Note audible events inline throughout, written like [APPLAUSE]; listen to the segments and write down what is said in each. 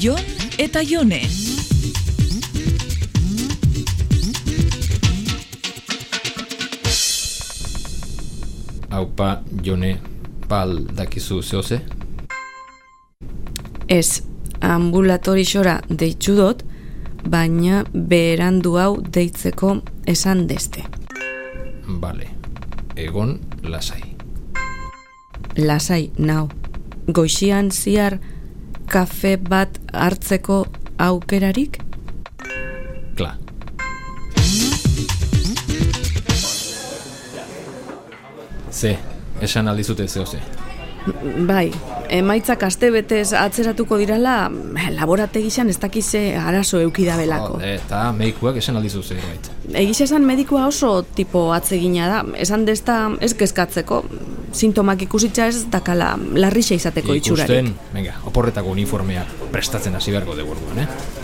Jon eta Jone. Haupa, Jone, pal dakizu zehoze? Ez, ambulatorixora deitzu dut, baina berandu hau deitzeko esan deste. Bale, egon lasai. Lasai, nau. Goixian ziar kafe bat hartzeko aukerarik? Kla. Ze, esan aldizute zehoze. Bai, emaitzak aste betez atzeratuko dirala, laborategizan ez dakize arazo eukidabelako. Jode, Eta medikuak esan aldizu zerbait. Egiz esan medikua oso tipo atzegina da, esan desta ez kezkatzeko, sintomak ikusitza ez dakala larrixa izateko itxurarik. Ikusten, venga, oporretako uniformea prestatzen hasi beharko dugu orduan, eh?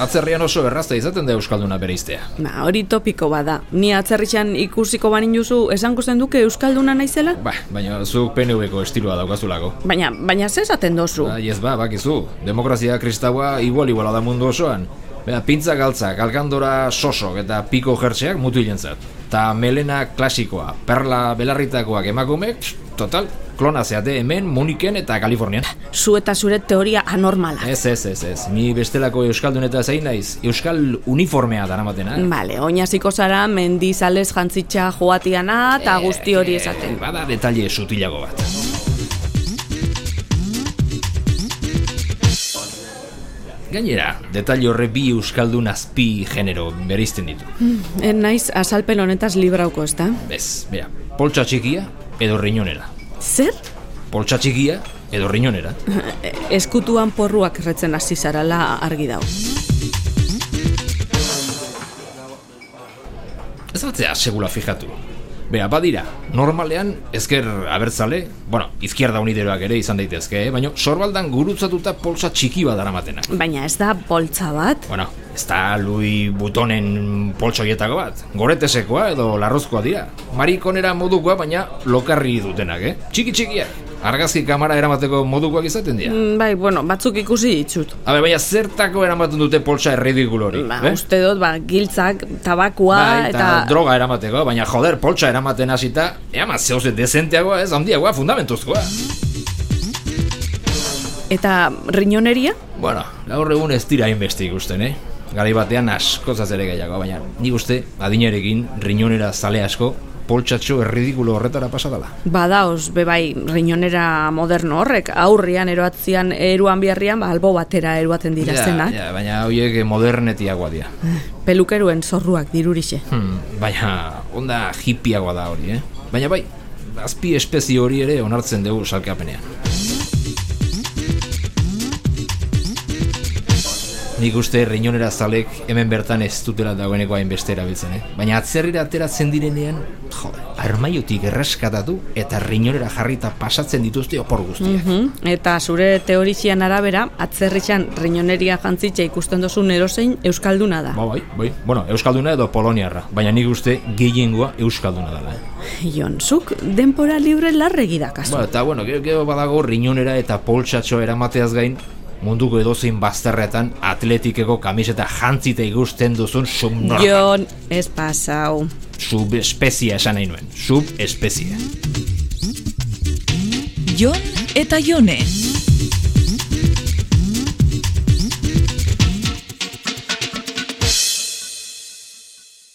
Atzerrian oso errazta izaten da Euskalduna bereiztea. Ba, hori topiko bada. Ni atzerritxan ikusiko banin duzu esango zen duke Euskalduna naizela? Ba, baina zuk PNV-ko estiloa daukazulako. Baina, baina ze esaten dozu? Bai, ez ba, bakizu. Demokrazia kristaua igual iguala da mundu osoan. Bea, pintza galtzak, alkandora sosok eta piko jertxeak mutu hilentzat. Ta melena klasikoa, perla belarritakoak emakumek, total, klona zeate hemen, Muniken eta Kalifornian. Zu eta zure teoria anormala. Ez, ez, ez, ez. Ni bestelako Euskaldun eta zein naiz. Euskal uniformea daramatena. Bale, oinaziko zara mendizalez jantzitxa joatiana eta guzti hori esaten. Eh, bada detalle sutilago bat. Gainera, detalle horre bi Euskaldun azpi genero bereizten ditu. En naiz azalpen honetaz librauko, ez da? Bez, bera, poltsa txikia edo riñonera. Zer? Poltsa txikia edo riñonera. [LAUGHS] Eskutuan porruak erretzen hasi zarala argi dau. Ez batzea segula fijatu. Bea, badira, normalean, ezker abertzale, bueno, izquierda unideroak ere izan daitezke, eh? baina sorbaldan gurutzatuta poltsa txiki bat daramatenak. Baina ez da boltza bat? Bueno, ez da lui butonen poltsoietako bat. Goretesekoa edo larrozkoa dira. Marikonera modukoa, baina lokarri dutenak, eh? Txiki txikiak. Argazki kamara eramateko modukoak izaten dira. Mm, Bai, bueno, batzuk ikusi ditut. Habe, baina zertako eramaten dute poltsa erridikul hori. Ba, eh? uste dut, ba, giltzak, tabakua, Bai, eta, eta... droga eramateko, baina joder, poltsa eramaten hasita, ea zehose dezenteagoa ez, handiagoa, fundamentuzkoa. Eta riñoneria? Bueno, gaur egun ez dira hainbeste ikusten, eh? Garai batean askozaz ere gehiago, baina nik uste, adinerekin, riñonera zale asko, poltsatxo erridikulo horretara pasadala. Badaoz, bebai, riñonera moderno horrek, aurrian eroatzian eruan biharrian, ba, albo batera eruaten dira zenak. ja, baina horiek modernetiagoa dira. Pelukeruen zorruak dirurixe. Hmm, baina onda hippiagoa da hori, eh? Baina bai, azpi espezie hori ere onartzen dugu salkapenean. Nik uste riñonera zalek hemen bertan ez dutela dagoeneko hainbeste erabiltzen, eh? Baina atzerrira ateratzen direnean, jo, armaiotik erreskatatu eta riñonera jarrita pasatzen dituzte opor guztiak. Mhm. Eta zure teorizian arabera, atzerritxan riñoneria jantzitxa ikusten dozun erozein Euskalduna da. Ba, bai, bai. Bueno, Euskalduna edo Poloniarra, baina nik uste gehiengoa Euskalduna dela, eh? Jon, zuk denpora libre larregi dakazu. Ba, eta bueno, gero, gero badago riñonera eta poltsatxo eramateaz gain, munduko edozein bazterretan atletikeko kamiseta jantzita ikusten duzun subnormal. Jon, ez pasau. Subespezia esan nahi nuen. Subespezia. Jon eta Jone.